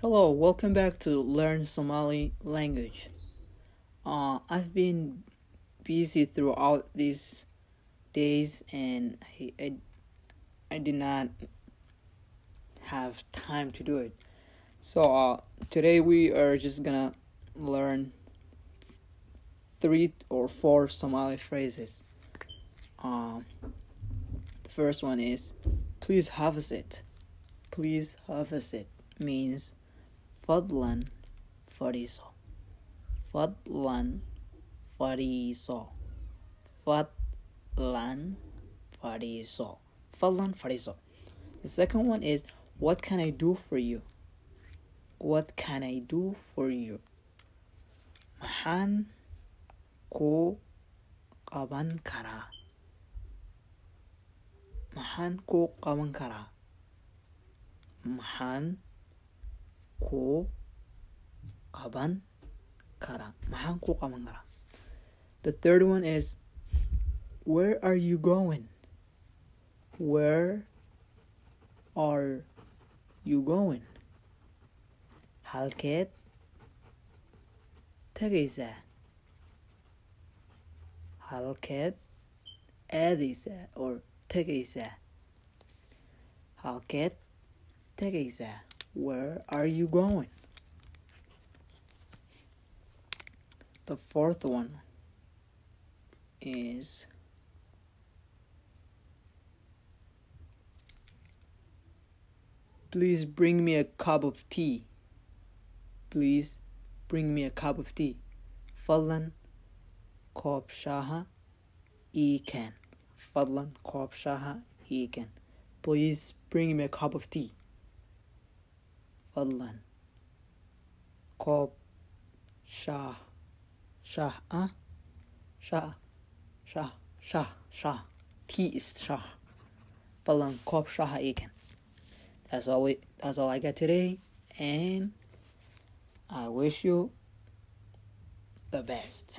Hello, welcome back to Learn Somali Language. Uh, I've been busy throughout these days and I, I, I did not have time to do it. So uh, today we are just gonna learn three or four Somali phrases. Um, the first one is please have a seat. Please have a seat means fadlan fadhiiso. Fadlan fadhiiso. Fadlan fadhiiso. Fadlan fadhiiso. The second one is what can I do for you? What can I do for you? Maxaan kuu qaban karaa? Maxaan kuu qaban karaa? Maxaan kuu qaban karaa? Maxaan kuu qaban karaa? The third one is where are you going? Where are you going? Halkeed tagaysaa? Halkeed aadaysaa or tagaysaa? Halkeed tagaysaa? Where are you going? The fourth one is Please bring me a cup of tea. Please bring me a cup of tea. Shaaha ii keen. Fadlan koob shaaha ii keen. Please bring me a cup of tea. Fadlan koob shaah shaah ah? Shaah shaah shaah shaah tea is shaah. Fadlan koob shaaha ii keen. That's all we that's all I got today and I wish you the best.